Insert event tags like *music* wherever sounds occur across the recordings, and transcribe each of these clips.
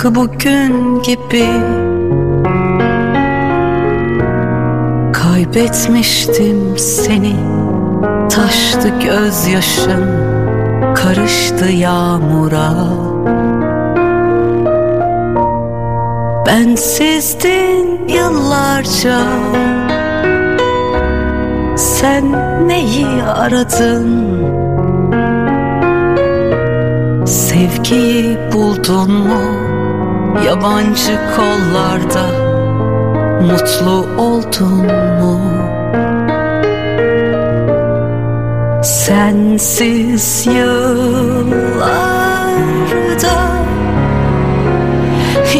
Tıpkı bugün gibi. Kaybetmiştim seni. Taştı gözyaşım Karıştı yağmura. Bensizdin yıllarca. Sen neyi aradın? Sevgiyi buldun mu Yabancı kollarda Mutlu oldun mu? Sensiz yıllarda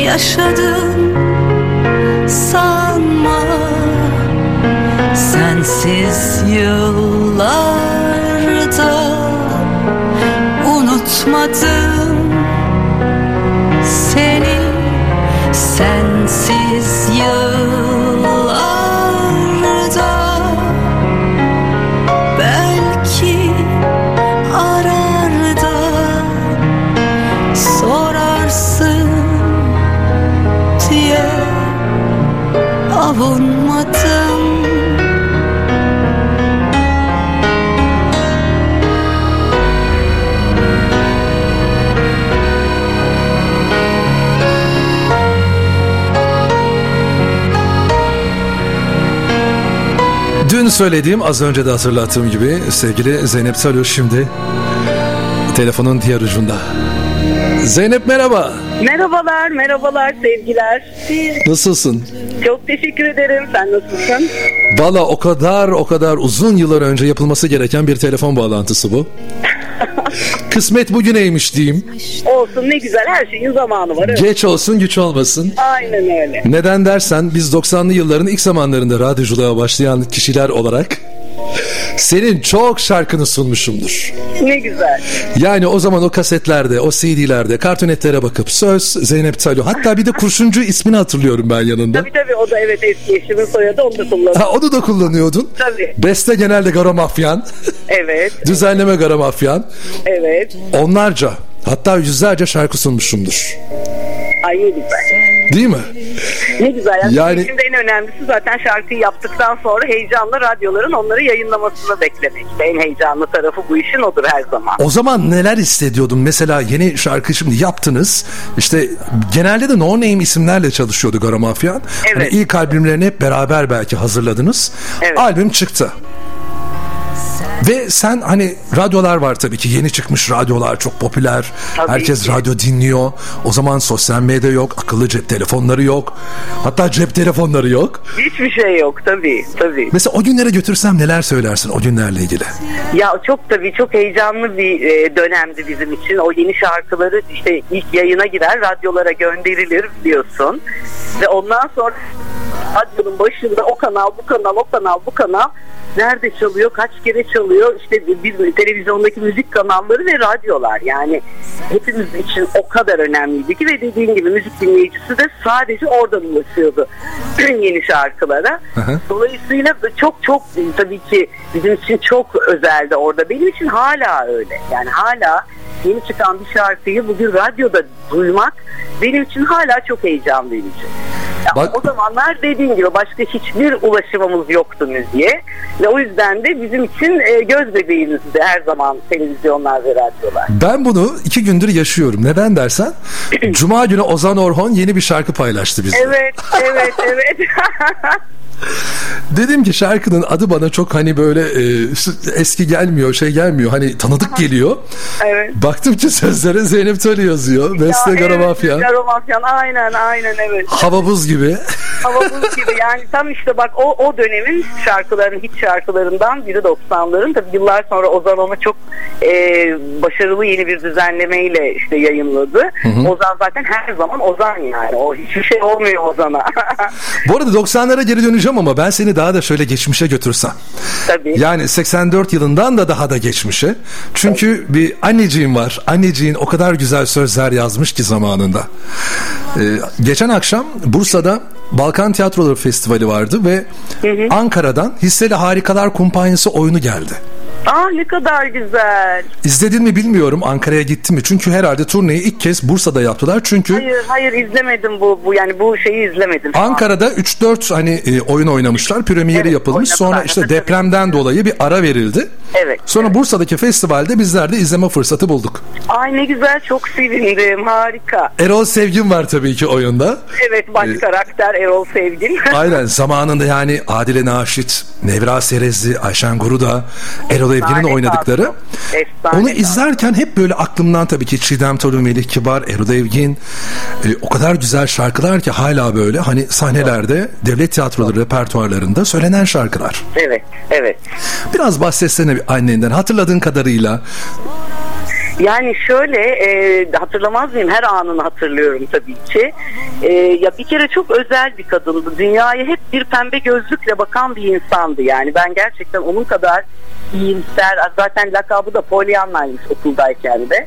yaşadım sanma. Sensiz yıllarda söylediğim az önce de hatırlattığım gibi sevgili Zeynep Salıyor şimdi telefonun diğer ucunda. Zeynep merhaba. Merhabalar, merhabalar, sevgiler. Nasılsın? Çok teşekkür ederim. Sen nasılsın? Valla o kadar o kadar uzun yıllar önce yapılması gereken bir telefon bağlantısı bu. Kısmet bugüneymiş diyeyim. Olsun ne güzel, her şeyin zamanı var. Geç olsun güç olmasın. Aynen öyle. Neden dersen biz 90'lı yılların ilk zamanlarında radyoculuğa başlayan kişiler olarak senin çok şarkını sunmuşumdur. Ne güzel. Yani o zaman o kasetlerde, o CD'lerde, kartonetlere bakıp söz Zeynep Talo. Hatta bir de kurşuncu ismini hatırlıyorum ben yanında. Tabii tabii o da evet eski eşimin soyadı onu da kullanıyorum. Ha, onu da kullanıyordun. Tabii. Beste genelde Garo Mafyan. Evet, *laughs* Düzenleme Garo Mafyan. evet. Onlarca hatta yüzlerce şarkı sunmuşumdur. Ay ne güzel. Değil mi? Ne güzel. Yani, Yani- Şimdi en önemlisi zaten şarkıyı yaptıktan sonra heyecanla radyoların onları yayınlamasını beklemek. En heyecanlı tarafı bu işin odur her zaman. O zaman neler hissediyordun? Mesela yeni şarkı şimdi yaptınız. İşte genelde de no name isimlerle çalışıyordu Garo Mafyan. Evet. Hani ilk albümlerini hep beraber belki hazırladınız. Evet. Albüm çıktı. Ve sen hani radyolar var tabii ki yeni çıkmış radyolar çok popüler. Tabii Herkes ki. radyo dinliyor. O zaman sosyal medya yok, akıllı cep telefonları yok. Hatta cep telefonları yok. Hiçbir şey yok tabii tabii. Mesela o günlere götürsem neler söylersin o günlerle ilgili? Ya çok tabii çok heyecanlı bir e, dönemdi bizim için. O yeni şarkıları işte ilk yayına girer, radyolara gönderilir biliyorsun. Ve ondan sonra radyonun başında o kanal, bu kanal, o kanal, bu kanal nerede çalıyor, kaç kere çalıyor. İşte biz televizyondaki müzik kanalları ve radyolar yani hepimiz için o kadar önemliydi ki ve dediğin gibi müzik dinleyicisi de sadece oradan ulaşıyordu *clears throat* yeni şarkılara. Dolayısıyla çok çok tabii ki bizim için çok özeldi orada. Benim için hala öyle. Yani hala yeni çıkan bir şarkıyı bugün radyoda duymak benim için hala çok heyecan verici. Bak- O zamanlar dediğim gibi başka hiçbir ulaşımımız yoktu müziğe ve o yüzden de bizim için e, göz bebeğimizdi her zaman televizyonlar ve radyolar. Ben bunu iki gündür yaşıyorum. Neden dersen *clears throat* Cuma günü Ozan Orhon yeni bir şarkı paylaştı bizle. Evet, evet, evet. *laughs* Dedim ki şarkının adı bana çok hani böyle e, eski gelmiyor şey gelmiyor hani tanıdık geliyor. evet. Baktım ki sözlere Zeynep Tali yazıyor. Beste Ya, Garo evet, Mafya. Garo Mafyan, aynen, aynen evet. Hava buz gibi. Hava *laughs* buz gibi yani tam işte bak o, o dönemin şarkıların hit şarkılarından biri 90'ların tabii yıllar sonra Ozan onu çok e, başarılı yeni bir düzenlemeyle işte yayınladı. Ozan zaten her zaman Ozan yani o hiçbir şey olmuyor Ozan'a. *laughs* Bu arada 90'lara geri döneceğim ama ben seni daha da şöyle geçmişe götürsem. tabii. Yani 84 yılından da daha da geçmişe. Çünkü bir anneciğim var. Anneciğin o kadar güzel sözler yazmış ki zamanında. Ee, geçen akşam Bursa'da Balkan Tiyatroları Festivali vardı ve Ankara'dan Hisseli Harikalar Kumpanyası oyunu geldi. Ah ne kadar güzel. İzledin mi bilmiyorum Ankara'ya gitti mi? Çünkü herhalde turneyi ilk kez Bursa'da yaptılar. Çünkü Hayır hayır izlemedim bu bu yani bu şeyi izlemedim. Ankara'da 3-4 hani e, oyun oynamışlar. Premieri Evet, yapılmış. Sonra işte depremden dolayı bir ara verildi. Evet. Sonra evet. Bursa'daki festivalde bizler de izleme fırsatı bulduk. Ay ne güzel çok sevindim harika. Erol Sevgin var tabii ki oyunda. Evet baş Ee, karakter Erol Sevgin. Aynen zamanında yani Adile Naşit, Nevra Serezli, Ayşen Guruda, Erol Evgin'in Efsane oynadıkları. Efsane Onu izlerken hep böyle aklımdan tabii ki Çiğdem Toru, Melih Kibar, Erol Evgin e, o kadar güzel şarkılar ki hala böyle hani sahnelerde devlet tiyatroları repertuarlarında söylenen şarkılar. Evet evet. Biraz bahsetsene annenden hatırladığın kadarıyla. Yani şöyle e, hatırlamaz mıyım? Her anını hatırlıyorum tabii ki. E, ya bir kere çok özel bir kadındı. Dünyaya hep bir pembe gözlükle bakan bir insandı. Yani ben gerçekten onun kadar iyimser. Zaten lakabı da Pollyanna'ymış okuldayken de.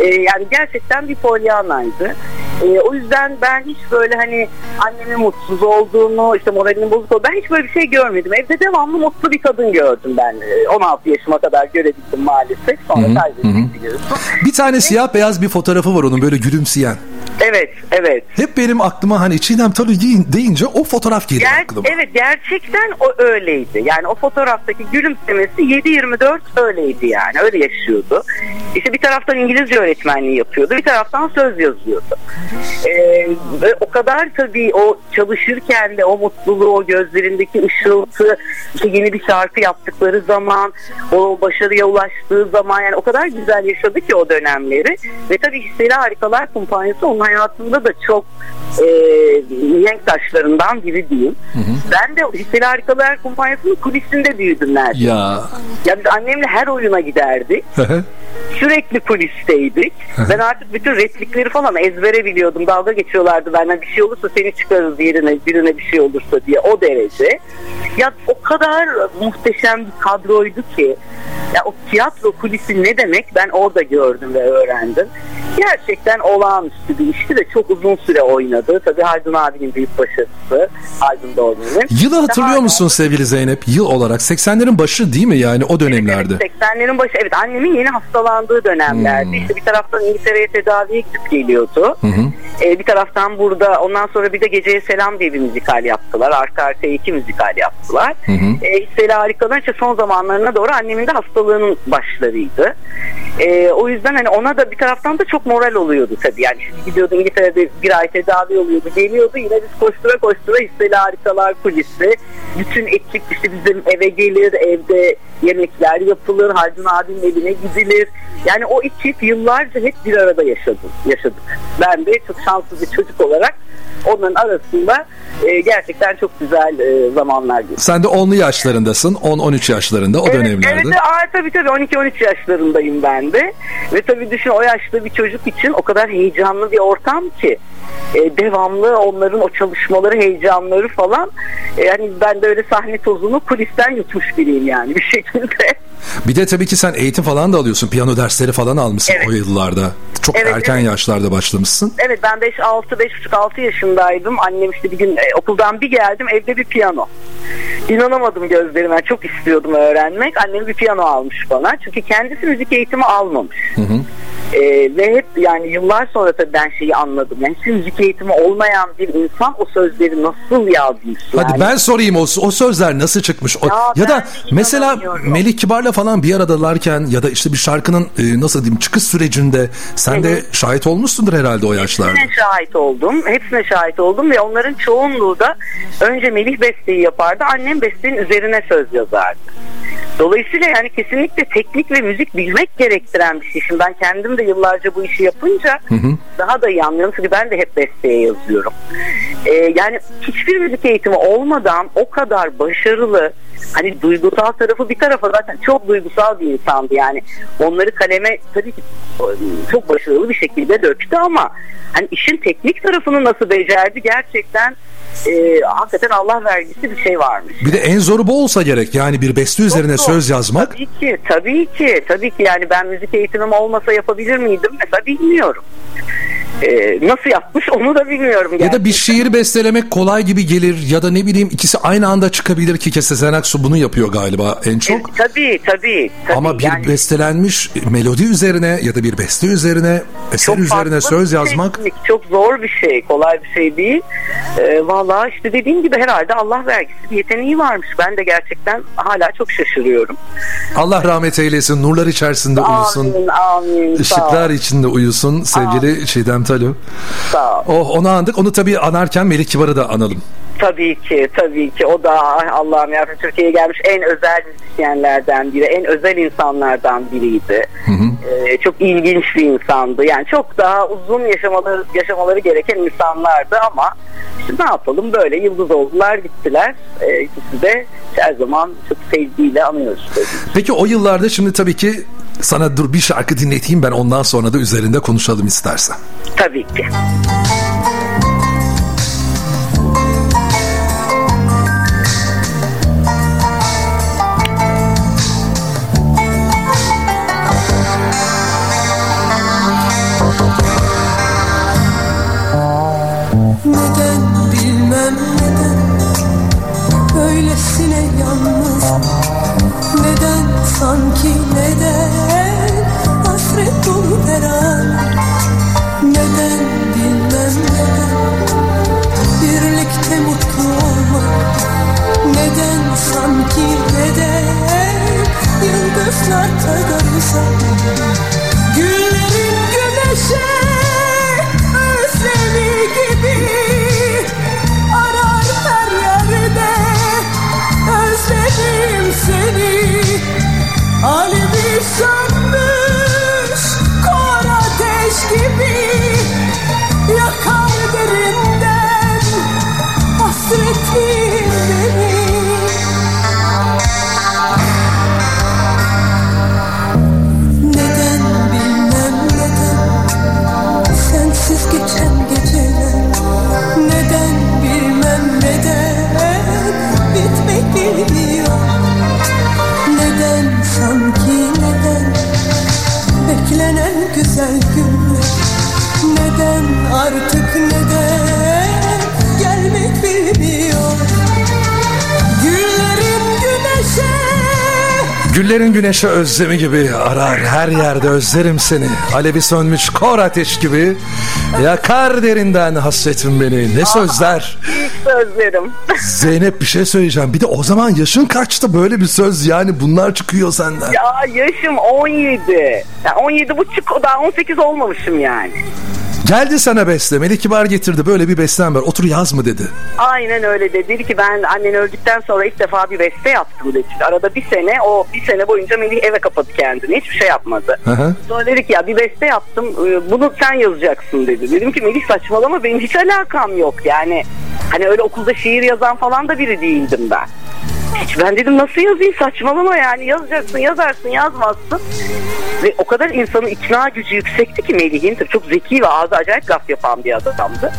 E, yani gerçekten bir Pollyanna'ydı. E, o yüzden ben hiç böyle hani annemin mutsuz olduğunu, işte moralinin bozuk olduğunu ben hiç böyle bir şey görmedim. Evde devamlı mutlu bir kadın gördüm ben. E, 16 yaşıma kadar görebildim maalesef. Sonra kaybettim biliyorsun. Bir tane siyah beyaz bir fotoğrafı var onun böyle gülümseyen. Evet, evet. Hep benim aklıma hani Çiğdem deyin- deyince o fotoğraf geliyor Ger- aklıma. evet gerçekten o öyleydi. Yani o fotoğraftaki gülümsemesi 7-24 öyleydi yani. Öyle yaşıyordu. İşte bir taraftan İngilizce öğretmenliği yapıyordu. Bir taraftan söz yazıyordu. Ee, ve o kadar tabii o çalışırken de o mutluluğu, o gözlerindeki ışıltı, işte yeni bir şarkı yaptıkları zaman, o başarıya ulaştığı zaman yani o kadar güzel yaşadı ki o dönemleri. Ve tabii Hisseli Harikalar Kumpanyası onun hayatında da çok e, mihenk taşlarından biri diyeyim. Ben de Hisseli Harikalar Kumpanyası'nın kulisinde büyüdüm neredeyse. Ya. Ya biz annemle her oyuna giderdik. Sürekli kulisteydik. ben artık bütün replikleri falan ezbere biliyordum. Dalga geçiyorlardı benden bir şey olursa seni çıkarırız yerine birine bir şey olursa diye o derece. Ya o kadar muhteşem bir kadroydu ki. Ya o tiyatro kulisi ne demek ben orada gördüm ve öğrendim. Gerçekten olağanüstü bir işti ve çok uzun süre oynadı. Tabii Haldun abinin büyük başarısı. Haldun Doğru'nun. Yılı hatırlıyor musun sevgili Zeynep? Yıl olarak 80'lerin başı değil mi yani o dönemlerde? Evet, 80'lerin başı evet annemin yeni hastalandığı dönemlerdi. İşte bir taraftan İngiltere'ye tedaviye gidip geliyordu. Ee, bir taraftan burada ondan sonra bir de Geceye Selam diye bir müzikal yaptılar. Arka arkaya iki müzikal yaptılar. Ee, Hisseli işte son zamanlarına doğru annemin de hastalığının başlarıydı. Ee, o yüzden hani ona da bir taraftan da çok moral oluyordu tabii. Yani şimdi gidiyordu İngiltere'de bir ay tedavi oluyordu. Geliyordu yine biz koştura koştura Hisseli Harikalar kulisi. Bütün ekip işte bizim eve gelir, evde yemekler yapılır, Haldun abinin evine gidilir. Yani o ekip yıllarca hep bir arada yaşadı, yaşadık. Ben de çok şanslı bir çocuk olarak onların arasında e, gerçekten çok güzel e, zamanlar geçirdim. Sen de 10'lu yaşlarındasın. 10-13 yaşlarında o Evet, dönemlerde. evet aa, tabii tabii 12-13 yaşlarındayım ben de. Ve tabii düşün o yaşta bir çocuk için o kadar heyecanlı bir ortam ki. E, devamlı onların o çalışmaları, heyecanları falan. E, yani ben de öyle sahne tozunu kulisten yutmuş biriyim yani bir *laughs* şekilde. Bir de tabii ki sen eğitim falan da alıyorsun. Piyano dersleri falan almışsın Evet. o yıllarda. Çok Evet, erken evet. yaşlarda başlamışsın. Evet ben 5 6 5 buçuk 6 yaşındaydım. Annem işte bir gün e, okuldan bir geldim evde bir piyano. İnanamadım gözlerime. Çok istiyordum öğrenmek. Annem bir piyano almış bana. Çünkü kendisi müzik eğitimi almamış. E, ve hep yani yıllar sonra tabii ben şeyi anladım. Yani hiç müzik eğitimi olmayan bir insan o sözleri nasıl yazmış? Hadi yani. ben sorayım o, o sözler nasıl çıkmış? O, Ya ya, da mesela. Melih Kibar'la falan bir aradalarken ya da işte bir şarkının e, nasıl diyeyim çıkış sürecinde sen de şahit olmuşsundur herhalde o yaşlarda. Hepsine şahit oldum. Hepsine şahit oldum ve onların çoğunluğu da önce Melih besteyi yapardı. Annem bestenin üzerine söz yazardı. Dolayısıyla yani kesinlikle teknik ve müzik bilmek gerektiren bir şey. Şimdi ben kendim de yıllarca bu işi yapınca daha da iyi anlıyorum. Çünkü ben de hep besteye yazıyorum. Ee, yani hiçbir müzik eğitimi olmadan o kadar başarılı hani duygusal tarafı bir tarafa zaten çok duygusal bir insandı yani onları kaleme tabii ki çok başarılı bir şekilde döktü ama hani işin teknik tarafını nasıl becerdi gerçekten e, hakikaten Allah vergisi bir şey varmış. Bir de en zoru bu olsa gerek. Yani bir beste üzerine Çok zor. söz yazmak. Tabii ki, tabii ki, tabii ki yani ben müzik eğitimim olmasa yapabilir miydim? Mesela bilmiyorum. E, nasıl yapmış onu da bilmiyorum. Ya da bir gerçekten. şiir bestelemek kolay gibi gelir ya da ne bileyim ikisi aynı anda çıkabilir ki Kese Aksu bunu yapıyor galiba en E, çok. tabii tabii. tabii. Ama bir Yani bestelenmiş melodi üzerine ya da bir beste üzerine eser üzerine farklı söz bir yazmak çok zor bir şey, kolay bir şey değil. E, Valla işte dediğim gibi herhalde Allah vergisi bir yeteneği varmış. Ben de gerçekten hala çok şaşırıyorum. Allah rahmet eylesin nurlar içerisinde uyusun. Amin, amin. Işıklar içinde uyusun sevgili Çiğdem Talu. sağ ol. Oh onu andık. Onu tabii anarken Melih Kibar'ı da analım. Tabii ki, tabii ki. O da ay Allah'ım ya Türkiye'ye gelmiş en özel müzisyenlerden biri, en özel insanlardan biriydi. Ee, çok ilginç bir insandı. Yani çok daha uzun yaşamaları yaşamaları gereken insanlardı ama işte ne yapalım böyle yıldız oldular gittiler. Ee, ikisi de her zaman çok sevgiyle anıyoruz. tabii. Peki o yıllarda şimdi tabii ki sana dur bir şarkı dinleteyim ben ondan sonra da üzerinde konuşalım istersen. Tabii ki. Neden bilmem neden Böylesine yalnız Neden sanki neden Güneşe özlemi gibi arar her yerde özlerim seni. Alevi sönmüş kor ateş gibi yakar derinden hasretin beni. Ne sözler. İlk sözlerim. Zeynep bir şey söyleyeceğim. Bir de o zaman yaşın kaçtı böyle bir söz yani bunlar çıkıyor senden. Ya yaşım 17. Yani 17 buçuk daha 18 olmamışım yani. Geldi sana beste. Melih Kibar getirdi böyle bir bestem var. Otur yaz mı dedi. Aynen öyle dedi. Dedi ki ben annen öldükten sonra ilk defa bir beste yaptım dedi. Arada bir sene o bir sene boyunca Melih eve kapadı kendini. Hiçbir şey yapmadı. Hı hı. Sonra dedi ki ya bir beste yaptım e, bunu sen yazacaksın dedi. Dedim ki Melih saçmalama benim hiç alakam yok yani. Hani öyle okulda şiir yazan falan da biri değildim ben. Ben dedim nasıl yazayım saçmalama yani yazacaksın yazarsın yazmazsın. Ve o kadar insanın ikna gücü yüksekti ki Melih'in tabii çok zeki ve ağzı acayip laf yapan bir adamdı.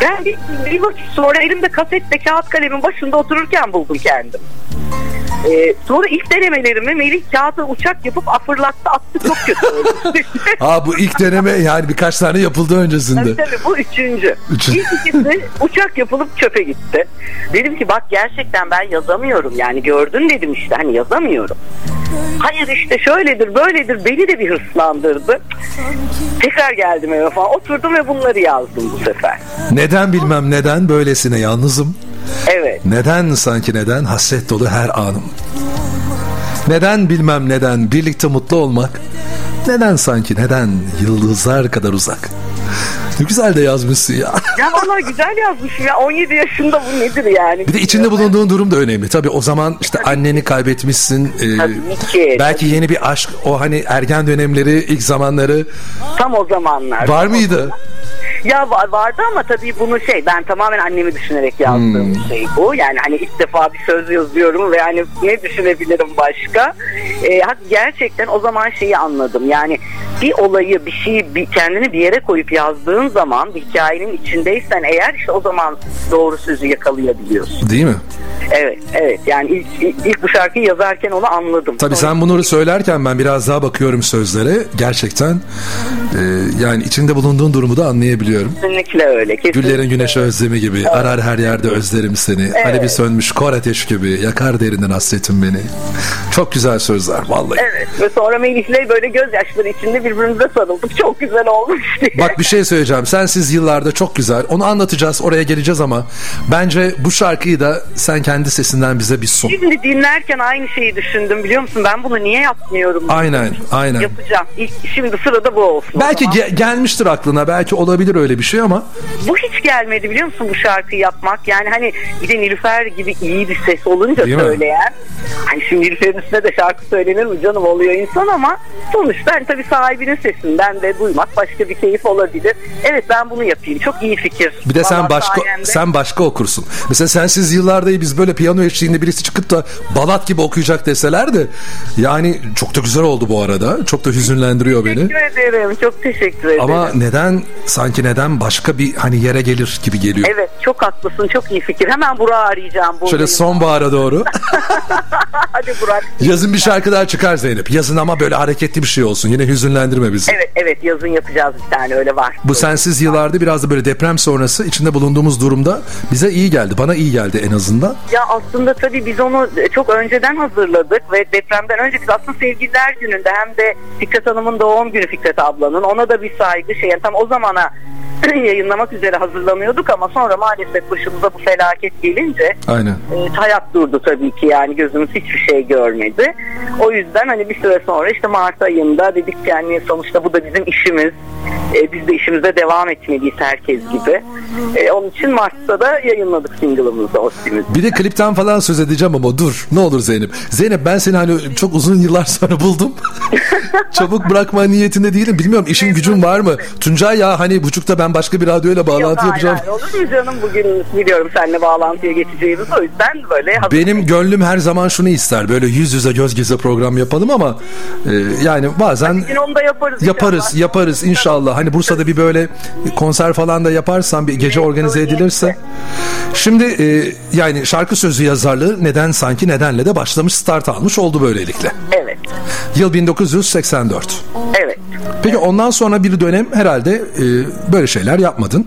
Ben bir, bir vakit sonra elimde kasette kağıt kalemin başında otururken buldum kendim. Ee, sonra ilk denemelerimi Melih kağıda uçak yapıp afırlattı attı çok kötü oldu. *laughs* Bu ilk deneme yani birkaç tane yapıldı öncesinde. Tabii tabii bu üçüncü. Üçüncü. İlk ikisi uçak yapılıp çöpe gitti. Dedim ki bak gerçekten ben yazamıyorum yani gördün dedim işte hani yazamıyorum. Hayır işte şöyledir böyledir beni de bir hırslandırdı. Tekrar geldim eve falan oturdum ve bunları yazdım bu sefer. Neden bilmem neden böylesine yalnızım. Evet. Neden sanki neden hasret dolu her anım. Neden bilmem neden birlikte mutlu olmak. Neden sanki neden yıldızlar kadar uzak. Ne güzel de yazmışsın ya. Ya vallahi güzel yazmışım ya 17 yaşında bu nedir yani? Bir de içinde bulunduğun durum da önemli. Tabii o zaman işte anneni kaybetmişsin. Ee, Tabii ki. belki yeni bir aşk o hani ergen dönemleri ilk zamanları Tam o zamanlar. var mıydı? Ya var, vardı ama tabii bunu şey ben tamamen annemi düşünerek yazdığım bir şey bu. Yani hani ilk defa bir söz yazıyorum ve hani ne düşünebilirim başka. Ee, gerçekten o zaman şeyi anladım. Yani bir olayı bir şeyi bir, kendini bir yere koyup yazdığın zaman bir hikayenin içindeysen eğer işte o zaman doğru sözü yakalayabiliyorsun. Değil mi? Evet, evet. Yani ilk, ilk, ilk bu şarkıyı yazarken onu anladım. Tabii Sonra- sen bunları söylerken ben biraz daha bakıyorum sözlere. Gerçekten e, yani içinde bulunduğun durumu da anlayabiliyorum. Kesinlikle öyle. Kesinlikle. Güllerin güneş özlemi gibi arar her yerde özlerim seni. Hani bir sönmüş kor ateş gibi yakar derinden hasretin beni. Çok güzel sözler vallahi. Evet. Ve sonra Melih'le böyle gözyaşları içinde birbirimize sarıldık. Çok güzel olmuş diye. Bak bir şey söyleyeceğim. Sensiz yıllarda çok güzel. Onu anlatacağız. Oraya geleceğiz ama bence bu şarkıyı da sen kendi sesinden bize bir sun. Şimdi dinlerken aynı şeyi düşündüm biliyor musun? Ben bunu niye yapmıyorum? Aynen, aynen. Yapacağım. İlk, şimdi sırada bu olsun. Belki ge- gelmiştir aklına. Belki olabilir öyle bir şey ama Bu hiç gelmedi biliyor musun bu şarkıyı yapmak? Yani hani bir de Nilüfer gibi iyi bir ses olunca Değil mi? söyleyen. Hani şimdi Nilüfer'in üstüne de şarkı söylenir mi canım oluyor insan ama sonuçta hani tabii sahibinin sesinden de duymak başka bir keyif olabilir. Evet ben bunu yapayım. Çok iyi fikir. bir de sen Vallahi başka sayende. sen başka okursun. Mesela sensiz yıllarda biz böyle piyano eşliğinde birisi çıkıp da balat gibi okuyacak deseler de yani çok da güzel oldu bu arada. Çok da hüzünlendiriyor beni. Teşekkür ederim. Çok teşekkür ederim. Ama neden sanki neden başka bir hani yere gelir gibi geliyor. Evet çok haklısın. Çok iyi fikir. Hemen Burak'ı arayacağım. Şöyle buradayım. sonbahara doğru. *laughs* Hadi Burak. Yazın bir şarkı daha çıkar Zeynep. Yazın ama böyle hareketli bir şey olsun. Yine hüzünlendirme bizi. Evet evet yazın yapacağız bir tane öyle var. Bu sensiz yıllarda biraz da böyle deprem sonrası içinde bulunduğumuz durumda bize iyi geldi. Bana iyi geldi en azından. Ya aslında tabii biz onu çok önceden hazırladık ve depremden önce biz aslında sevgililer gününde hem de Fikret Hanım'ın doğum günü Fikret ablanın ona da bir saygı şey yani tam o zamana *clears throat* yayınlamak üzere hazırlanıyorduk ama sonra maalesef başımıza bu felaket gelince Aynen. e, hayat durdu tabii ki yani gözümüz hiçbir şey görmedi. O yüzden hani bir süre sonra işte Mart ayında dedik ki yani sonuçta bu da bizim işimiz. E, biz de işimize devam etmeliyiz herkes gibi. E, onun için Mart'ta da yayınladık single'ımızı Ostimiz'i. Bir de klipten falan söz edeceğim ama dur ne olur Zeynep. Zeynep ben seni hani çok uzun yıllar sonra buldum. *laughs* Çabuk bırakma niyetinde değilim. Bilmiyorum işin gücün var mı? Tuncay ya hani buçukta ben başka bir radyoyla bağlantı Yok, hayır, yapacağım. hayır, olur mu canım bugün biliyorum seninle bağlantıya geçeceğimiz o yüzden böyle hazır- Benim gönlüm her zaman şunu ister. Böyle yüz yüze göz göze program yapalım ama e, yani bazen Bugün onu da yaparız. yaparız inşallah. yaparız inşallah. Hani Bursa'da bir böyle konser falan da yaparsan bir gece organize edilirse. Şimdi e, yani şarkı sözü yazarlığı neden sanki nedenle de başlamış start almış oldu böylelikle. Evet. Yıl 1984. Evet. Peki ondan sonra bir dönem herhalde e, böyle şeyler yapmadın.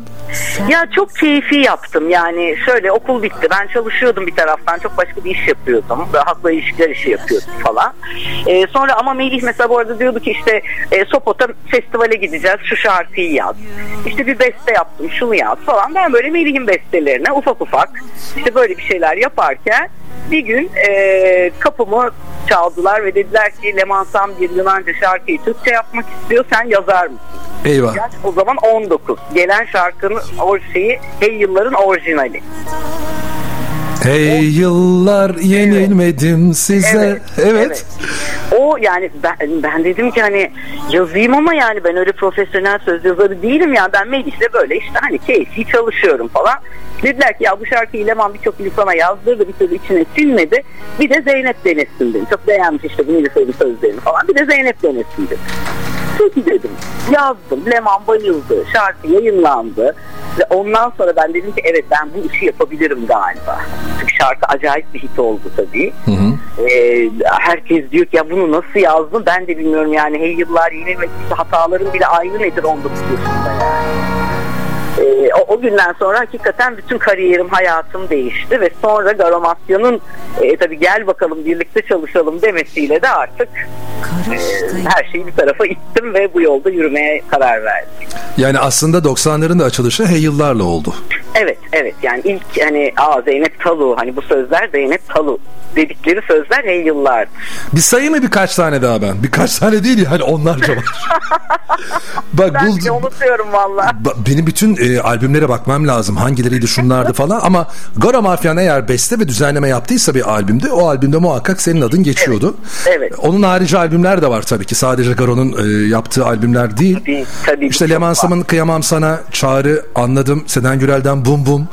Ya çok keyfi yaptım. Yani şöyle okul bitti. Ben çalışıyordum bir taraftan. Çok başka bir iş yapıyordum. Halkla ilişkiler işi yapıyordum falan. Ee, sonra ama Melih mesela bu arada diyordu ki işte e, Sopot'a festivale gideceğiz. Şu şarkıyı yaz. İşte bir beste yaptım. Şunu yaz falan. Ben böyle Melih'in bestelerine ufak ufak işte böyle bir şeyler yaparken bir gün e, kapımı çaldılar ve dediler ki Leman Sam bir Yunanca şarkıyı Türkçe yapmak istiyor sen yazar mısın? Eyvah. Yaş o zaman 19. Gelen şarkının or şeyi Hey Yılların orijinali. Hey yıllar yenilmedim size. Evet. O yani ben, ben dedim ki hani yazayım ama yani ben öyle profesyonel söz yazarı değilim ya. Ben Melih'le böyle işte hani keyfi çalışıyorum falan. Dediler ki ya bu şarkıyı Leman birçok insana yazdırdı bir türlü içine silmedi. Bir de Zeynep denesin dedim. Çok beğenmiş işte bu Nilüfer'in sözlerini falan. Bir de Zeynep denesin dedim. Peki dedim. Yazdım. Leman bayıldı. Şarkı yayınlandı. Ve ondan sonra ben dedim ki evet ben bu işi yapabilirim galiba. Çünkü şarkı acayip bir hit oldu tabii. Ee, herkes diyor ki ya bunu nasıl yazdın ben de bilmiyorum yani hey yıllar yeni ve işte hataların bile aynı nedir 19 yaşında yani. O, o günden sonra hakikaten bütün kariyerim, hayatım değişti ve sonra Garomasya'nın e, tabii gel bakalım birlikte çalışalım demesiyle de artık e, her şeyi bir tarafa ittim ve bu yolda yürümeye karar verdim. Yani aslında 90'ların da açılışı hey yıllarla oldu. Evet, evet yani ilk hani aa Zeynep Talu hani bu sözler Zeynep Talu dedikleri sözler hey yıllar. Bir sayı mı birkaç tane daha ben? Birkaç tane değil yani onlarca var. *laughs* Bak Ben buldum. unutuyorum valla. Benim bütün e, albümlere bakmam lazım. Hangileriydi şunlardı falan ama Gora Mafyan eğer beste ve düzenleme yaptıysa bir albümde o albümde muhakkak senin adın geçiyordu. Evet, evet. Onun harici albümler de var tabii ki. Sadece Garo'nun e, yaptığı albümler değil. Tabii, tabii, işte çok Leman var. Sam'ın Kıyamam Sana, Çağrı, Anladım, Seden Gürel'den Bum Bum,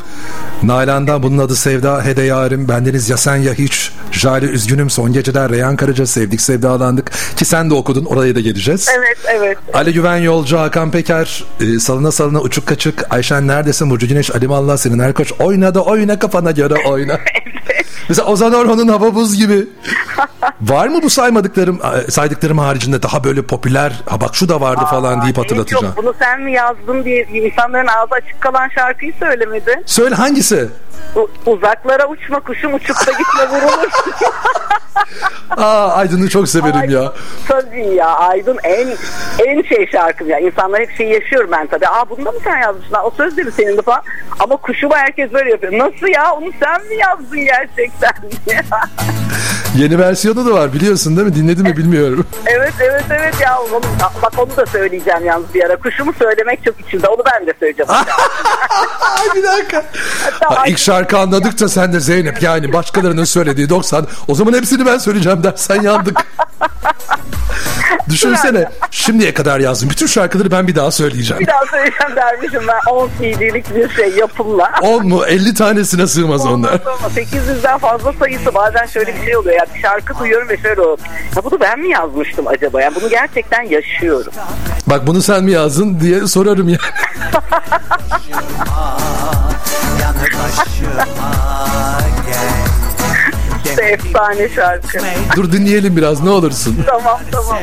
Nalan'dan Bunun Adı Sevda, Hede Yarim, Bendeniz Ya Sen Ya Hiç, Jale Üzgünüm, Son Geceler, Reyhan Karaca, Sevdik Sevdalandık ki sen de okudun oraya da geleceğiz. Evet, evet. Ali Güven Yolcu, Hakan Peker, e, Salına Salına Uçuk Kaçık, Ayşen Neredesin, Burcu Güneş, Ali Mallah, Senin Erkoç, oyna da oyna kafana göre oyna. *laughs* Mesela Ozan Orhan'ın Hava Buz gibi. *laughs* Var mı bu saymadıklarım saydıklarım haricinde daha böyle popüler ha bak şu da vardı falan deyip Aa, hatırlatacağım. Yok bunu sen mi yazdın diye insanların ağzı açık kalan şarkıyı söylemedi. Söyle hangisi? U- uzaklara uçma kuşum uçup da gitme vurulur. *laughs* Aa Aydın'ı çok severim Ay, ya. Tabii ya Aydın en en şey şarkım ya. İnsanlar hep şey yaşıyorum ben tabii. Aa bunu da mı sen yazmışsın? Aa, O söz de mi senin de falan? Ama kuşuma herkes böyle yapıyor. Nasıl ya? Onu sen mi yazdın gerçekten? *laughs* Yeni versiyonu da var biliyorsun değil mi? Dinledin mi bilmiyorum. evet evet evet ya. Onu, bak onu da söyleyeceğim yalnız bir ara. Kuşumu söylemek çok içimde. Onu ben de söyleyeceğim. *laughs* Bir dakika. Hatta Ha, ilk şarkı anladık da sen de Zeynep yani başkalarının söylediği 90. O zaman hepsini ben söyleyeceğim dersen yandık. *laughs* Düşünsene şimdiye kadar yazdım. Bütün şarkıları ben bir daha söyleyeceğim. bir daha söyleyeceğim dermişim ben 10 CD'lik bir şey yapımla. 10 mu 50 tanesine sığmaz onlar. Ondan sonra 800'den fazla sayısı bazen şöyle bir şey oluyor ya bir şarkı duyuyorum ve şöyle oluyor. Ya bunu ben mi yazmıştım acaba? Yani bunu gerçekten yaşıyorum. Bak bunu sen mi yazdın diye sorarım ya. *laughs* Gel İşte efsane şarkı. Dur dinleyelim biraz ne olursun. Tamam tamam.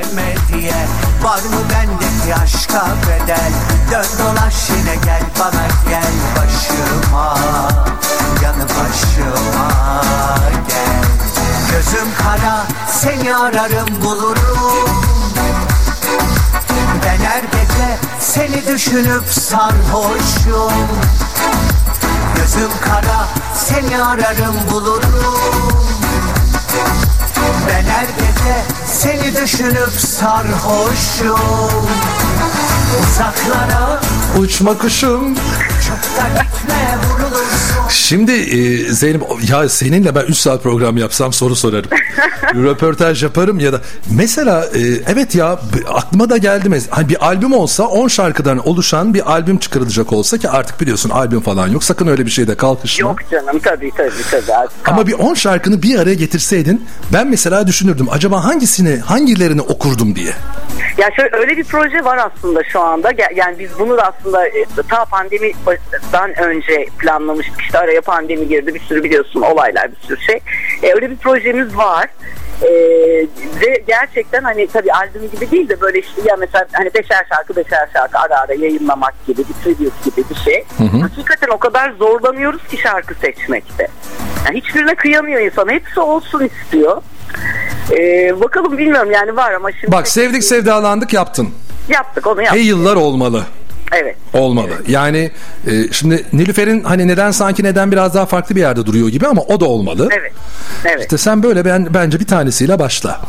Var mı bendeki aşka bedel Dön dolaş yine gel bana gel başıma. Yanı başıma gel. Gözüm kara seni ararım bulurum. Ben her gece seni düşünüp sarhoşum. Gözüm kara seni ararım bulurum ben her gece seni düşünüp sarhoşum. Uzaklara Uçma kuşum. Şimdi e, Zeynep ya seninle ben 3 saat program yapsam soru sorarım. *laughs* Röportaj yaparım ya da mesela e, evet ya aklıma da geldi mes- hani bir albüm olsa 10 şarkıdan oluşan bir albüm çıkarılacak olsa ki artık biliyorsun albüm falan yok. Sakın öyle bir şeyde kalkışma. Yok canım tabii tabii tabii. Artık Ama bir 10 şarkını bir araya getirseydin ben mesela düşünürdüm acaba hangisini hangilerini okurdum diye. Ya şöyle öyle bir proje var aslında şu anda. Yani biz bunu da aslında e, ta pandemiden önce planlamıştık. İşte araya pandemi girdi. Bir sürü biliyorsun olaylar, bir sürü şey. E, öyle bir projemiz var. E, ve gerçekten hani tabii albüm gibi değil de böyle işte ya mesela hani beşer şarkı beşer şarkı ara ara yayınlamak gibi bir tribute gibi bir şey. Hakikaten o kadar zorlanıyoruz ki şarkı seçmekte. Yani hiçbirine kıyamıyor insan. Hepsi olsun istiyor. E, bakalım bilmiyorum yani var ama şimdi Bak sevdik sevdalandık yaptın. Yaptık onu yaptık. Hey yıllar olmalı. Evet. Olmalı. Yani e, şimdi Nilüfer'in hani neden sanki neden biraz daha farklı bir yerde duruyor gibi ama o da olmalı. Evet. Evet. İşte sen böyle ben bence bir tanesiyle başla.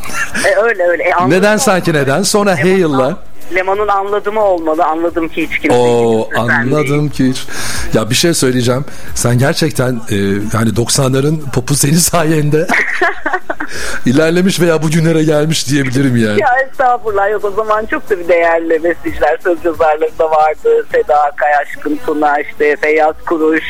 E, öyle öyle. E, neden sanki neden? Sonra hey yıllar. Lemon'un anladımı olmalı. Anladım ki hiç kimse. O kimse anladım ki hiç. Ya bir şey söyleyeceğim. Sen gerçekten e, yani 90'ların popu senin sayende *laughs* ilerlemiş veya bugünlere gelmiş diyebilirim yani. Ya estağfurullah yok o zaman çok da bir değerli mesajlar söz yazarları da vardı. Seda Akay, Aşkın Tuna, işte Feyyaz Kuruş,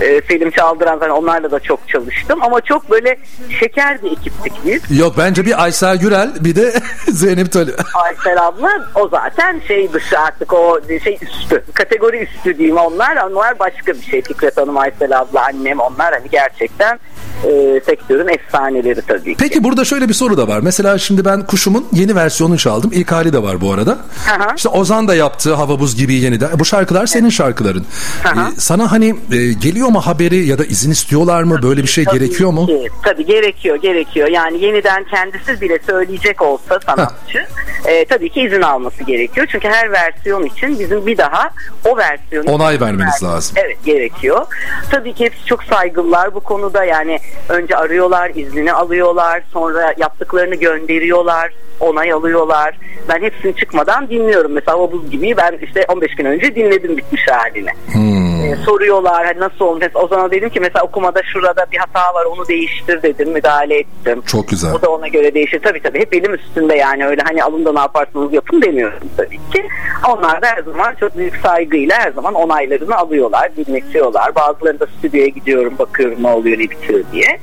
e, Selim Çaldıran falan onlarla da çok çalıştım. Ama çok böyle şeker bir ekiptik biz. Yok bence bir Aysel Gürel bir de *laughs* Zeynep Tali. Aysel abla o zaten şey dışı artık o şey üstü. Kategori üstü diyeyim onlar. Onlar başka bir şey. Fikret Hanım, Aysel abla, annem onlar hani gerçekten e, sektörün efsaneleri tabii ki. Peki burada şöyle bir soru da var. Mesela şimdi ben Kuşum'un yeni versiyonunu çaldım. İlk hali de var bu arada. Aha. İşte Ozan da yaptı Hava Buz gibi yeniden. Bu şarkılar senin şarkıların. Aha. Ee, sana hani e, geliyor mu haberi ya da izin istiyorlar mı? Böyle bir şey Tabii gerekiyor mu? ki, tabii gerekiyor, gerekiyor. Yani yeniden kendisi bile söyleyecek olsa sanatçı e, tabii ki izin alması gerekiyor. Çünkü her versiyon için bizim bir daha o versiyonu Onay vermeniz lazım. Evet gerekiyor. Tabii ki hepsi çok saygılılar bu konuda. Yani önce arıyorlar, iznini alıyorlar, sonra yaptıklarını gönderiyorlar, onay alıyorlar. Ben hepsini çıkmadan dinliyorum. Mesela o buz gibi ben işte 15 gün önce dinledim bitmiş halini. Hmm. Ee, soruyorlar hani nasıl olmuş. O zaman dedim ki mesela okumada şurada bir hata var onu değiştir dedim. Müdahale ettim. Çok güzel. O da ona göre değişir. Tabii tabii hep elim üstünde yani öyle hani alın da ne yaparsanız yapın demiyorum tabii ki. Onlar da her zaman çok büyük saygıyla her zaman onaylarını alıyorlar, dinletiyorlar. Bazıları da stüdyoya gidiyorum bakıyorum ne oluyor ne bitiyor diye.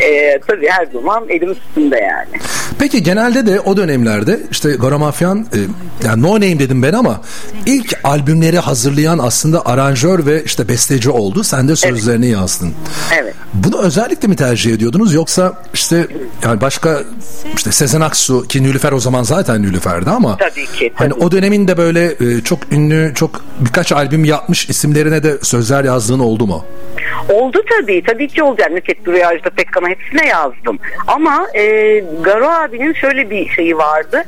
e, tabii her zaman elim üstünde yani. Peki genelde de o dönemlerde işte Gora Mafyan e, yani no name dedim ben ama ilk albümleri hazırlayan aslında aranjör ve işte besteci oldu. Sen de sözlerini yazdın. Evet. Bunu özellikle mi tercih ediyordunuz yoksa işte yani başka işte Sezen Aksu ki Nülüfer o zaman zaten Nülüfer'di ama Tabii ki, hani tabii. o dönemin de böyle e, çok ünlü çok birkaç albüm yapmış isimlerine de sözler yazdığın oldu mu? Oldu tabii. Tabii ki oldu. Yani Nükhet Duruyor, Pekkan'a hepsine yazdım. Ama e, Garo abinin şöyle bir şeyi vardı.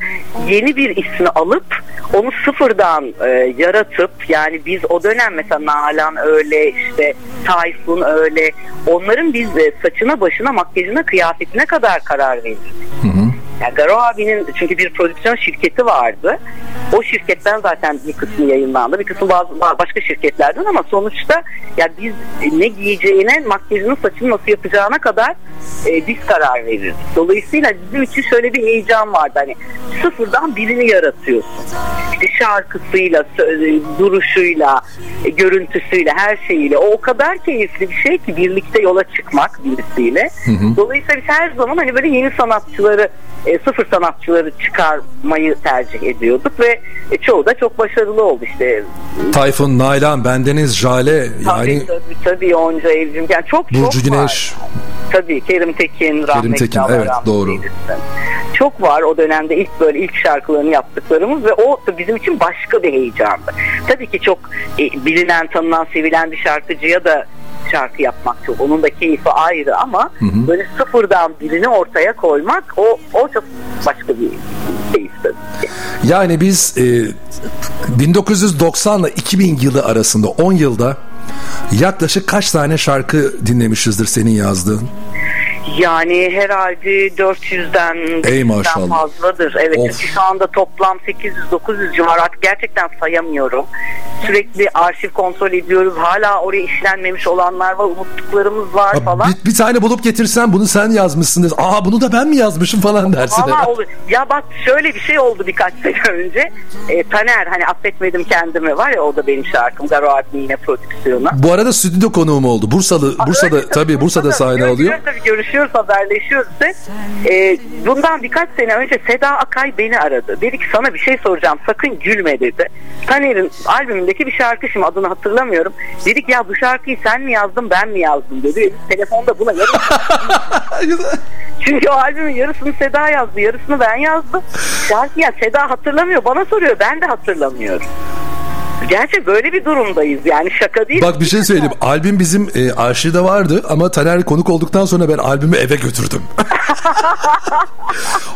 Yeni bir ismi alıp onu sıfırdan e, yaratıp yani biz o dönem mesela Nalan öyle işte Tayfun öyle onların biz e, saçına başına makyajına kıyafetine kadar karar verdik. Yani Garo abinin çünkü bir prodüksiyon şirketi vardı. O şirketten zaten bir kısmı yayınlandı. Bir kısmı bazı, başka şirketlerden ama sonuçta ya biz ne giyeceğine, makyajını, saçını nasıl yapacağına kadar e, biz karar verirdik. Dolayısıyla bizim için şöyle bir heyecan vardı. Hani sıfırdan birini yaratıyorsun. İşte şarkısıyla, duruşuyla, e, görüntüsüyle, her şeyiyle. O o kadar keyifli bir şey ki birlikte yola çıkmak birisiyle. Dolayısıyla biz her zaman hani böyle yeni sanatçıları e, sıfır sanatçıları çıkarmayı tercih ediyorduk ve e, çoğu da çok başarılı oldu işte. Tayfun, Nalan, Bendeniz, Jale yani tabii, tabii, Yonca Evcim. Yani çok Burcu çok Güneş. var. Tabii Kerim Tekin, rahmetli Tekin, Allah evet, doğru. eylesin. Çok var o dönemde ilk böyle ilk şarkılarını yaptıklarımız ve o bizim için başka bir heyecandı. Tabii ki çok e, bilinen, tanınan, sevilen bir şarkıcıya da şarkı yapmak çok. Onun da keyfi ayrı ama böyle sıfırdan birini ortaya koymak o o çok başka bir keyif tabii ki. Yani biz e, 1990 ile 2000 yılı arasında 10 yılda yaklaşık kaç tane şarkı dinlemişizdir senin yazdığın? Yani herhalde 400'den Ey 500'den maşallah. fazladır. Evet Of. çünkü şu anda toplam 800-900 civarı gerçekten sayamıyorum. Sürekli arşiv kontrol ediyoruz. Hala oraya işlenmemiş olanlar var. Unuttuklarımız var Ya falan. Bir, bir tane bulup getirsen bunu sen yazmışsın. des- Aa bunu da ben mi yazmışım falan dersin. Valla olur. Ya bak şöyle bir şey oldu birkaç *laughs* sene önce. E, Taner hani affetmedim kendimi var ya o da benim şarkım. Garo Adli yine prodüksiyonu. Bu arada stüdyo konuğum oldu. Bursalı, Bursa'da tabii Bursa'da sahne alıyor. Tabii görüşüyoruz, haberleşiyoruz. da. Ee, bundan birkaç sene önce Seda Akay beni aradı. Dedi ki sana bir şey soracağım sakın gülme dedi. Taner'in albümündeki bir şarkı şimdi adını hatırlamıyorum. Dedik ya bu şarkıyı sen mi yazdın ben mi yazdım dedi. Telefonda buna yarım *laughs* Çünkü o albümün yarısını Seda yazdı, yarısını ben yazdım. Şarkı ya Seda hatırlamıyor, bana soruyor, ben de hatırlamıyorum. Gerçi böyle bir durumdayız yani şaka değil. Bak bir şey söyleyeyim. Albüm bizim e, arşivde vardı ama Taner konuk olduktan sonra ben albümü eve götürdüm. *laughs*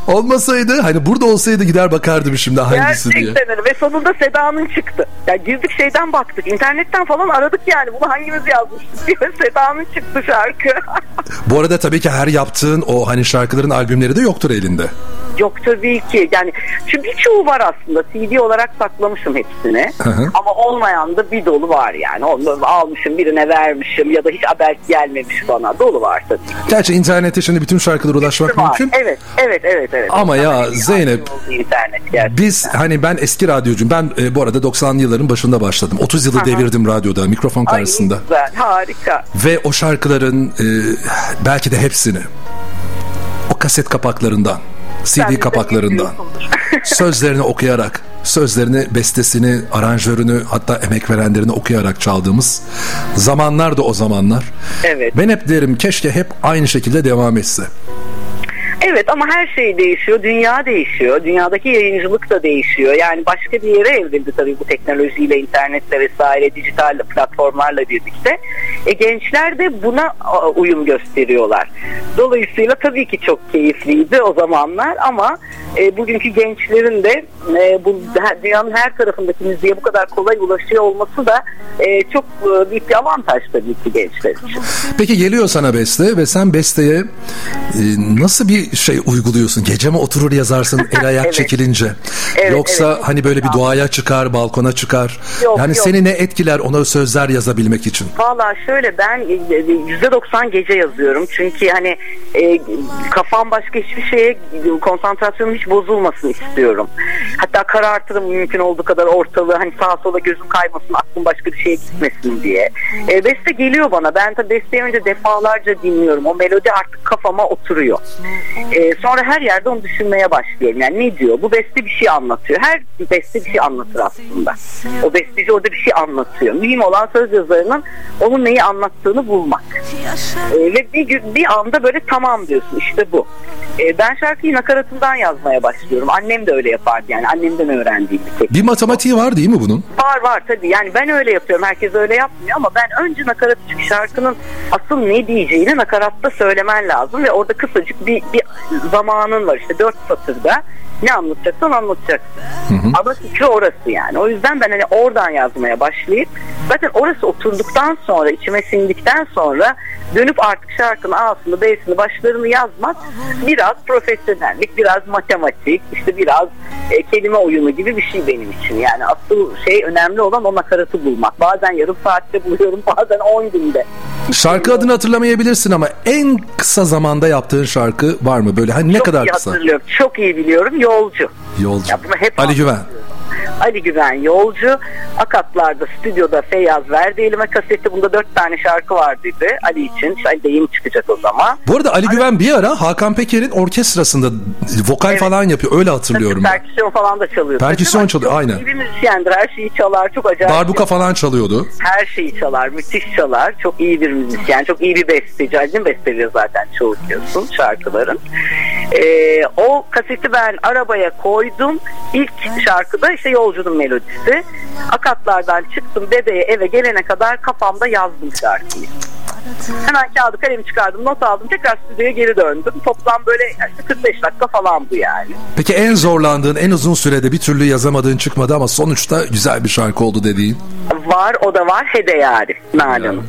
Olmasaydı hani burada olsaydı gider bakardım şimdi hangisi diye. Gerçekten ve sonunda Seda'nın çıktı. Ya girdik şeyden baktık, internetten falan aradık yani bunu hangimiz yazmıştık diye *laughs* Seda'nın çıktı şarkı. Bu arada tabii ki her yaptığın o hani şarkıların albümleri de yoktur elinde. Yok tabii ki yani çünkü birçoğu var aslında CD olarak saklamışım hepsini Hı hı. Ama olmayan da bir dolu var yani onu almışım birine vermişim ya da hiç haber gelmemiş bana dolu var tabii. Gerçi internette şimdi bütün şarkılara ulaşmak Var. mümkün. Evet evet evet evet. Ama ya Zeynep. Biz hani ben eski radyocuyum. Ben e, bu arada 90'lı yılların başında başladım. 30 yılı Aha. devirdim radyoda mikrofon Ay, karşısında. ne güzel harika. Ve o şarkıların e, belki de hepsini o kaset kapaklarından, CD kapaklarından sözlerini okuyarak, sözlerini, bestesini, aranjörünü hatta emek verenlerini okuyarak çaldığımız zamanlar da o zamanlar. Evet. Ben hep derim keşke hep aynı şekilde devam etse. Evet ama her şey değişiyor. Dünya değişiyor. Dünyadaki yayıncılık da değişiyor. Yani başka bir yere evrildi tabii bu teknolojiyle, internetle vesaire, dijital platformlarla birlikte. E, gençler de buna uyum gösteriyorlar. Dolayısıyla tabii ki çok keyifliydi o zamanlar ama e, bugünkü gençlerin de e, bu dünyanın her tarafındaki müziğe bu kadar kolay ulaşıyor olması da e, çok e, büyük bir avantaj tabii ki gençler için. Peki geliyor sana beste ve sen besteye e, nasıl bir şey uyguluyorsun? Gece mi oturur yazarsın el *laughs* ayak Evet. çekilince? Evet, Yoksa evet. hani böyle bir doğaya çıkar, balkona çıkar. Yok, yani yok. seni ne etkiler ona sözler yazabilmek için? Valla şöyle ben e, yüzde doksan gece yazıyorum. Çünkü hani e, kafam başka hiçbir şeye konsantrasyonum hiç bozulmasın istiyorum. Hatta karartırım mümkün olduğu kadar ortalığı hani sağa sola gözüm kaymasın aklım başka bir şeye gitmesin diye. E, beste geliyor bana. Ben tabii besteyi önce defalarca dinliyorum. O melodi artık kafama oturuyor. E, sonra her yerde onu düşünmeye başlıyorum. Yani ne diyor? Bu beste bir şey anlatıyor. Her beste bir şey anlatır aslında. O besteci orada bir şey anlatıyor. Mühim olan söz yazarının onun neyi anlattığını bulmak. E, ve bir, gün- bir anda böyle tamam diyorsun işte bu. E, ben şarkıyı nakaratından yazmaya başlıyorum. Annem de öyle yapardı yani. Annemden öğrendiğim bir teknik. Bir matematiği var değil mi bunun? Var var tabii yani ben öyle yapıyorum herkes öyle yapmıyor ama ben önce nakarat çünkü şarkının asıl ne diyeceğini nakaratta söylemen lazım ve orada kısacık bir, bir zamanın var işte dört satırda ne anlatacaksan anlatacaksın. Ama fikri orası yani. O yüzden ben hani oradan yazmaya başlayıp zaten orası oturduktan sonra içime sindikten sonra dönüp artık şarkının A'sını B'sini başlarını yazmak biraz profesyonellik, biraz matematik, işte biraz e, kelime oyunu gibi bir şey benim için. Yani asıl şey önemli olan o nakaratı bulmak. Bazen yarım saatte buluyorum, *laughs* bazen 10 günde. Şarkı adını hatırlamayabilirsin ama en kısa zamanda yaptığın şarkı var mı? Böyle hani ne Çok kadar iyi kısa? hatırlıyorum. Çok iyi biliyorum. Yolcu. Yolcu. Ya bunu hep Ali Güven. Ali Güven Yolcu. Akatlar'da stüdyoda Feyyaz verdi elime kaseti. Bunda dört tane şarkı vardıydı Ali için. Ali de yeni çıkacak o zaman. Bu arada Ali Güven bir ara Hakan Peker'in orkestrasında vokal Evet. falan yapıyor. Öyle hatırlıyorum ben. Perküsyon falan da çalıyor. Perküsyon Ama çalıyor, aynen. iyi bir müzisyendir. Her şeyi çalar. Çok acayip. Darbuka falan çalıyordu. Her şeyi çalar. Müthiş çalar. Çok iyi bir müzisyen. Çok iyi bir besteci. Ali'nin besteliyor zaten çoğu biliyorsun şarkıların. Ee, o kaseti ben arabaya koydum. İlk şarkıda işte Yolcunun melodisi. Akatlardan çıktım dedeye eve gelene kadar kafamda yazdım şarkıyı. Hemen kağıdı kalemi çıkardım not aldım tekrar stüdyoya geri döndüm. Toplam böyle işte 45 dakika falan bu yani. Peki en zorlandığın, en uzun sürede bir türlü yazamadığın çıkmadı ama sonuçta güzel bir şarkı oldu dediğin. Var o da var Hede Yari Nalan'ın.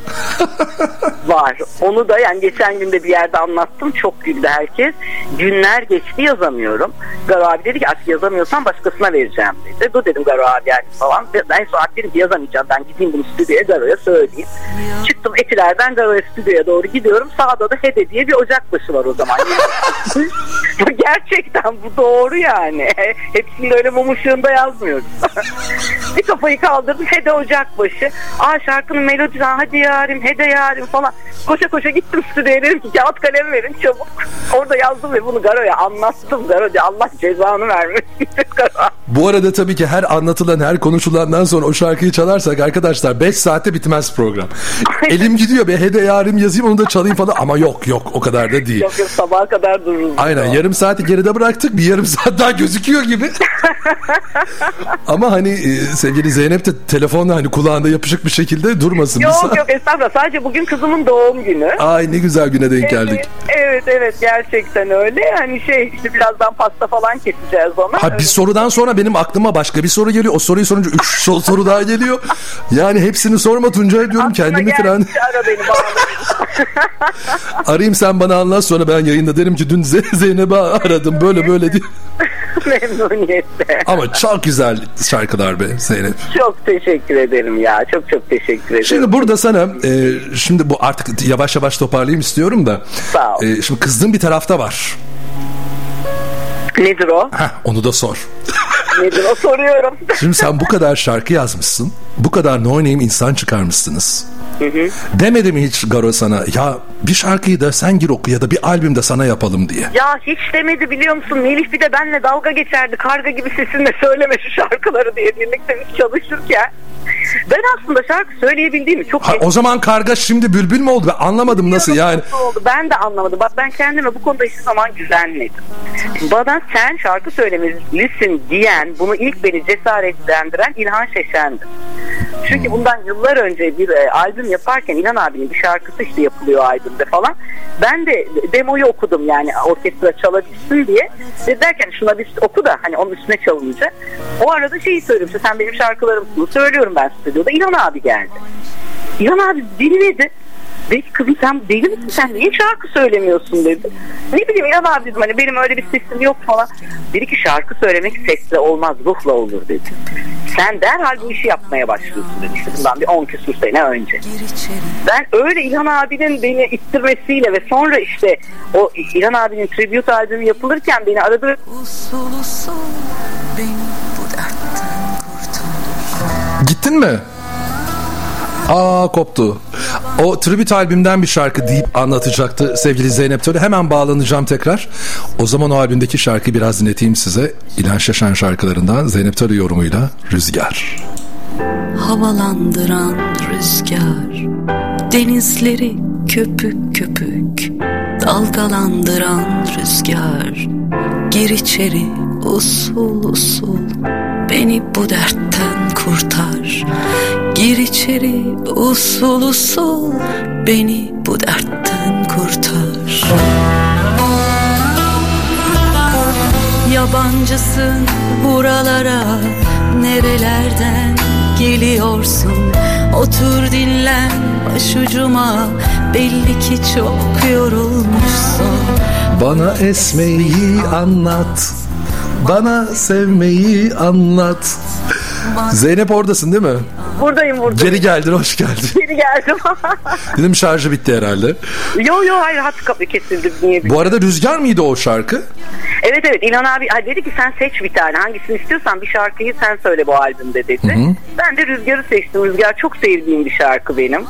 *laughs* var. Onu da yani geçen günde bir yerde anlattım. Çok güldü herkes. Günler geçti yazamıyorum. Garo abi dedi ki artık yazamıyorsan başkasına vereceğim dedi. Dur dedim Garo abi yani falan. En son artık dedim ki yazamayacağım. Ben gideyim bunu stüdyoya Garo'ya söyleyeyim. Çıktım Etiler'den Garo'ya stüdyoya doğru gidiyorum. Sağda da Hede diye bir ocakbaşı var o zaman. *laughs* Gerçekten bu doğru yani. *laughs* Hepsini öyle mum ışığında yazmıyoruz. bir kafayı kaldırdım Hede Ocakbaşı. Aa şarkının melodisi "Aa, hadi yarim hede yarim falan. Koşa koşa gittim stüdyoya dedim ki kağıt kalem verin çabuk. *laughs* Orada yazdım ve bunu Garo'ya anlattım. Garo diye Allah cezanı vermesin. *laughs* Garo. Bu arada tabii ki her anlatılan, her konuşulandan sonra o şarkıyı çalarsak arkadaşlar 5 saatte bitmez program. Elim gidiyor be hede yarim yazayım onu da çalayım falan ama yok yok o kadar da değil. Yok yok sabaha kadar dururuz. Aynen yarım saati geride bıraktık bir yarım saat daha gözüküyor gibi. *laughs* Ama hani e, sevgili Zeynep de telefonla hani kulağında yapışık bir şekilde durmasın. Yok yok estağfurullah sadece bugün kızımın doğum günü. Ay ne güzel güne denk geldik. Evet, evet evet gerçekten öyle. Hani şey işte birazdan pasta falan keseceğiz ona. Ha bir sorudan sonra benim aklıma başka bir soru geliyor. O soruyu sorunca üç *laughs* soru, soru daha geliyor. Yani hepsini sorma Tuncay diyorum kendimi Aklıma fren. Ara beni. *laughs* Arayayım sen bana anlat sonra ben yayında derim ki dün Ze- Zeynep'i aradım böyle böyle diye. *laughs* *laughs* Memnuniyetle. Ama çok güzel şarkılar be Zeynep. Çok teşekkür ederim ya. Çok çok teşekkür ederim. Şimdi burada sana e, şimdi bu artık yavaş yavaş toparlayayım istiyorum da. Sağ ol. E, şimdi kızdığın bir tarafta var. Nedir o? Heh, onu da sor. *laughs* Nedir o soruyorum. Şimdi sen bu kadar şarkı yazmışsın. Bu kadar no name insan çıkarmışsınız. Demedi mi hiç Garo sana ya bir şarkıyı da sen gir oku ya da bir albüm de sana yapalım diye. ya hiç demedi biliyor musun? Melih bir de benle dalga geçerdi. Karga gibi sesinle söyleme şu şarkıları diye birlikte biz çalışırken. Ben aslında şarkı söyleyebildiğimi çok Ha, o zaman karga şimdi bülbül mü oldu? Ben anlamadım nasıl yani. Nasıl oldu? Ben de anlamadım. Bak ben kendime bu konuda hiçbir zaman güvenmedim. Bana sen şarkı söylemelisin diyen, bunu ilk beni cesaretlendiren İlhan Şeşen'dir. Çünkü bundan yıllar önce bir e, albüm yaparken İlhan abinin bir şarkısı işte yapılıyor albümde falan. Ben de demoyu okudum yani orkestra çalabilsin diye. Ve derken şuna bir oku da hani onun üstüne çalınca. O arada şeyi söylüyorum işte sen benim şarkılarımsın söylüyorum ben stüdyoda. İlhan abi geldi. İlhan abi dinledi. Dedi ki kızım sen deli misin sen niye şarkı söylemiyorsun dedi. Ne bileyim ya abi dedim hani benim öyle bir sesim yok falan. Dedi ki şarkı söylemek sesle olmaz ruhla olur dedi. Sen derhal bu işi yapmaya başlıyorsun dedi. İşte bundan bir 10 küsur sene önce. Ben öyle İlhan abinin beni ittirmesiyle ve sonra işte o İlhan abinin tribute albümü yapılırken beni aradı Usul usul beni bu dertten kurtar Gittin mi? Aa koptu. O tribute albümden bir şarkı deyip anlatacaktı sevgili Zeynep Töre. Hemen bağlanacağım tekrar. O zaman o albümdeki şarkıyı biraz dinleteyim size. İlhan Şaşan şarkılarından Zeynep Töre yorumuyla Rüzgar. Havalandıran rüzgar Denizleri köpük köpük Dalgalandıran rüzgar Gir içeri usul usul Beni bu dertten kurtar Gir içeri usul usul Beni bu dertten kurtar Yabancısın buralara Nerelerden geliyorsun Otur dinlen başucuma Belli ki çok yorulmuşsun Bana esmeyi anlat. Bana sevmeyi anlat. Zeynep oradasın değil mi? Buradayım buradayım. Geri geldin, hoş geldin. *laughs* Geri geldim. *laughs* Dedim şarjı bitti herhalde. yo yo hayır hat kapı kesildi niye Bu arada Rüzgar mıydı o şarkı? Evet evet İlhan abi dedi ki sen seç bir tane hangisini istiyorsan bir şarkıyı sen söyle bu albümde dedi. Ben de Rüzgar'ı seçtim. Rüzgar çok sevdiğim bir şarkı benim.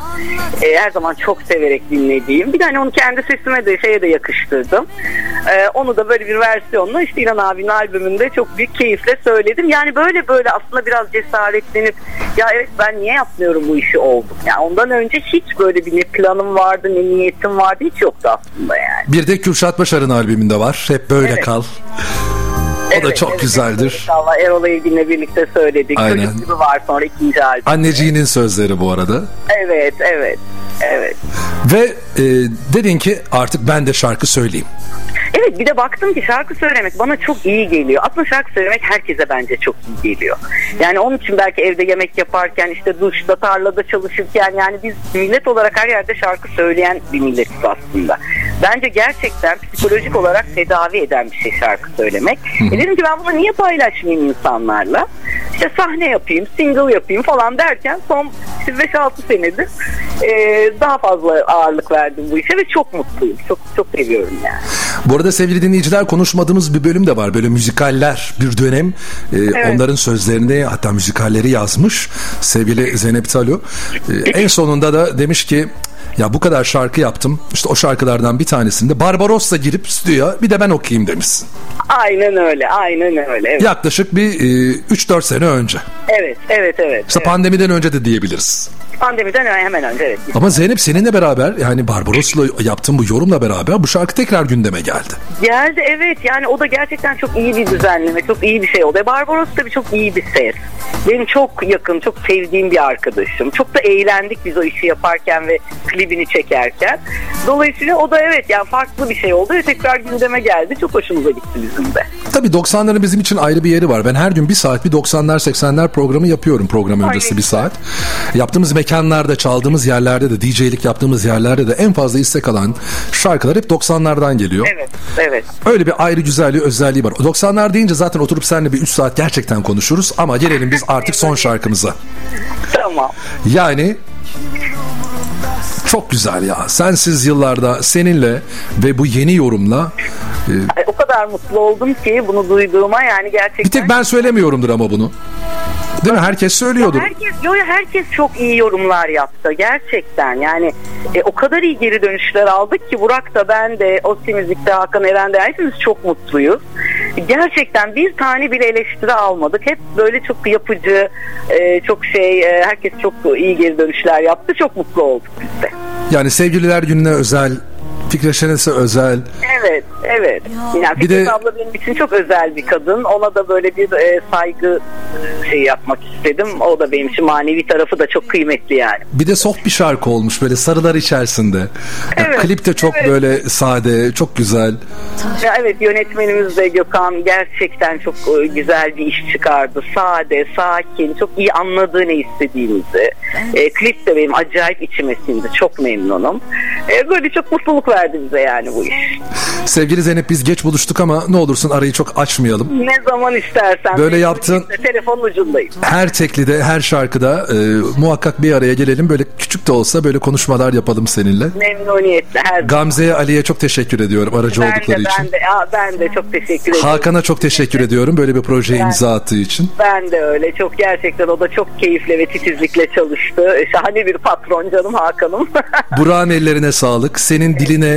Ee, her zaman çok severek dinlediğim. Bir tane onu kendi sesime de şeye de yakıştırdım. Ee, onu da böyle bir versiyonla işte İlhan abinin albümünde çok büyük keyifle söyledim. Yani böyle böyle aslında biraz cesaretlenip ya evet ben niye yapmıyorum bu işi oldum. Yani ondan önce hiç böyle bir ne planım vardı ne niyetim vardı hiç yoktu aslında yani. Bir de Kürşat Başar'ın albümünde var. Hep böyle Evet. kal. O da Evet, çok evet, güzeldir. İnşallah Erol Evgin'le birlikte söyledik. Aynen. Çocuk gibi var sonra ikinci albüm. Anneciğinin sözleri bu arada. Evet, evet, evet. Ve e, dedin ki artık ben de şarkı söyleyeyim. Evet bir de baktım ki şarkı söylemek bana çok iyi geliyor. Aslında şarkı söylemek herkese bence çok iyi geliyor. Yani onun için belki evde yemek yaparken işte duşta tarlada çalışırken yani biz millet olarak her yerde şarkı söyleyen bir milletiz aslında. Bence gerçekten psikolojik olarak tedavi eden bir şey şarkı söylemek. E dedim ki ben bunu niye paylaşmayayım insanlarla? İşte sahne yapayım, single yapayım falan derken son işte 5-6 senedir e, daha fazla ağırlık verdim bu işe ve çok mutluyum. Çok çok seviyorum yani. Bu arada sevgili dinleyiciler konuşmadığımız bir bölüm de var. Böyle müzikaller bir dönem e, onların sözlerini hatta müzikalleri yazmış sevgili Zeynep Talo. E, en sonunda da demiş ki ya bu kadar şarkı yaptım. İşte o şarkılardan bir tanesinde Barbarossa girip stüdyoya bir de ben okuyayım demişsin. Aynen öyle, aynen öyle. Evet, Yaklaşık bir e, 3-4 sene önce. evet, evet. evet, İşte evet. pandemiden önce de diyebiliriz. Pandemiden hemen önce evet. Ama Zeynep seninle beraber yani Barbaros'la yaptığın bu yorumla beraber bu şarkı tekrar gündeme geldi. Geldi evet yani o da gerçekten çok iyi bir düzenleme, çok iyi bir şey oldu. Barbaros tabii çok iyi bir ses. Benim çok yakın, çok sevdiğim bir arkadaşım. Çok da eğlendik biz o işi yaparken ve klibini çekerken. Dolayısıyla o da evet yani farklı bir şey oldu ve tekrar gündeme geldi. Çok hoşumuza gitti bizim de. Tabii 90'ların bizim için ayrı bir yeri var. Ben her gün bir saat bir 90'lar 80'ler programı yapıyorum program öncesi Aynen. bir saat. Yaptığımız mekanlarda, çaldığımız yerlerde de, DJ'lik yaptığımız yerlerde de en fazla istek alan şarkılar hep 90'lardan geliyor. Evet, evet. Öyle bir ayrı güzelliği, özelliği var. 90'lar deyince zaten oturup seninle bir 3 saat gerçekten konuşuruz ama gelelim biz artık son şarkımıza. Tamam. Yani çok güzel ya. Sensiz yıllarda seninle ve bu yeni yorumla Ay, o kadar mutlu oldum ki bunu duyduğuma yani gerçekten. bir tek ben söylemiyorumdur ama bunu. Değil mi? Herkes söylüyordur. Herkes, yo, yo, herkes çok iyi yorumlar yaptı gerçekten yani e, o kadar iyi geri dönüşler aldık ki Burak da ben de Osi Müzik'te Hakan Eren de hepimiz çok mutluyuz. Gerçekten bir tane bile eleştiri almadık. Hep böyle çok yapıcı, e, çok şey, e, herkes çok iyi geri dönüşler yaptı. Çok mutlu olduk biz de. Yani sevgililer gününe özel, Fikret Şenes'e özel, Evet, evet. Yani Bir Fikret de- abla benim için çok özel bir kadın. Ona da böyle bir e, saygı e, şey yapmak istedim. O da benim için manevi tarafı da çok kıymetli yani. Bir de soft bir şarkı olmuş böyle sarılar içerisinde. Ya, Evet, klip de çok evet. böyle sade, çok güzel. Ya evet yönetmenimiz de Gökhan gerçekten çok e, güzel bir iş çıkardı. Sade, sakin, çok iyi anladığı ne istediğimizi. E, klip de benim acayip içime sindi. Çok memnunum. E, böyle çok mutluluk verdi bize yani bu iş. Sevgili Zeynep biz geç buluştuk ama ne olursun arayı çok açmayalım. Ne zaman istersen. Böyle yaptın. Telefonun ucundayım. Her teklide, her şarkıda e, muhakkak bir araya gelelim. Böyle küçük de olsa böyle konuşmalar yapalım seninle. Memnuniyetle her. Gamze'ye, Ali'ye çok teşekkür ediyorum aracı Ben de, oldukları için. ben de, ya ben de çok teşekkür ederim. Hakan'a çok teşekkür ediyorum böyle bir projeye Ben- imza attığı için. Ben de öyle. Çok gerçekten o da çok keyifle ve titizlikle çalıştı. Şahane bir patron canım Hakan'ım. *laughs* Burak'ın ellerine sağlık, senin diline,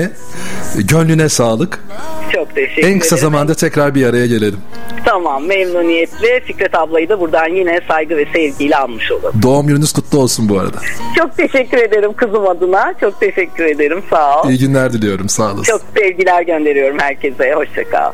gönlüne sağlık. çok teşekkür En kısa ederim. zamanda tekrar bir araya gelelim. Tamam memnuniyetle. Fikret ablayı da buradan yine saygı ve sevgiyle almış olalım. Doğum gününüz kutlu olsun bu arada. Çok teşekkür ederim kızım adına. Çok teşekkür ederim. Sağ ol. İyi günler diliyorum sağ olasın. Çok sevgiler gönderiyorum herkese. Hoşçakal.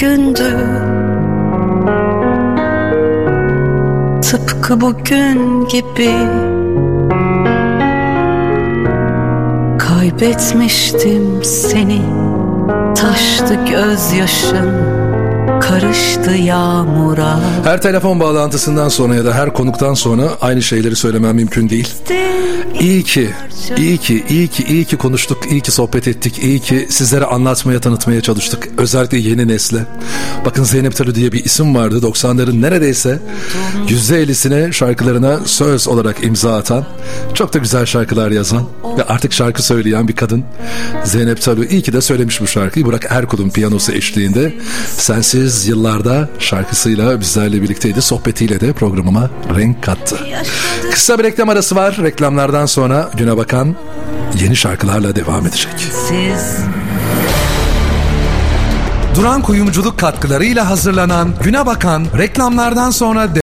Gündü. Tıpkı bugün gibi. Kaybetmiştim seni. Taştı gözyaşım Karıştı yağmura Her telefon bağlantısından sonra ya da her konuktan sonra aynı şeyleri söylemem mümkün değil. İyi ki, iyi ki, iyi ki, iyi ki konuştuk, iyi ki sohbet ettik, iyi ki sizlere anlatmaya, tanıtmaya çalıştık. Özellikle yeni nesle. Bakın Zeynep Tarı diye bir isim vardı 90'ların neredeyse %50'sine şarkılarına söz olarak imza atan, çok da güzel şarkılar yazan ve artık şarkı söyleyen bir kadın. Zeynep Tarı iyi ki de söylemiş bu şarkıyı. Burak Erkul'un piyanosu eşliğinde Sensiz Yıllarda şarkısıyla bizlerle birlikteydi. Sohbetiyle de programıma renk kattı. Kısa bir reklam arası var. Reklamlardan sonra güne bakan yeni şarkılarla devam edecek. Siz Duran Kuyumculuk katkılarıyla hazırlanan Güne Bakan reklamlardan sonra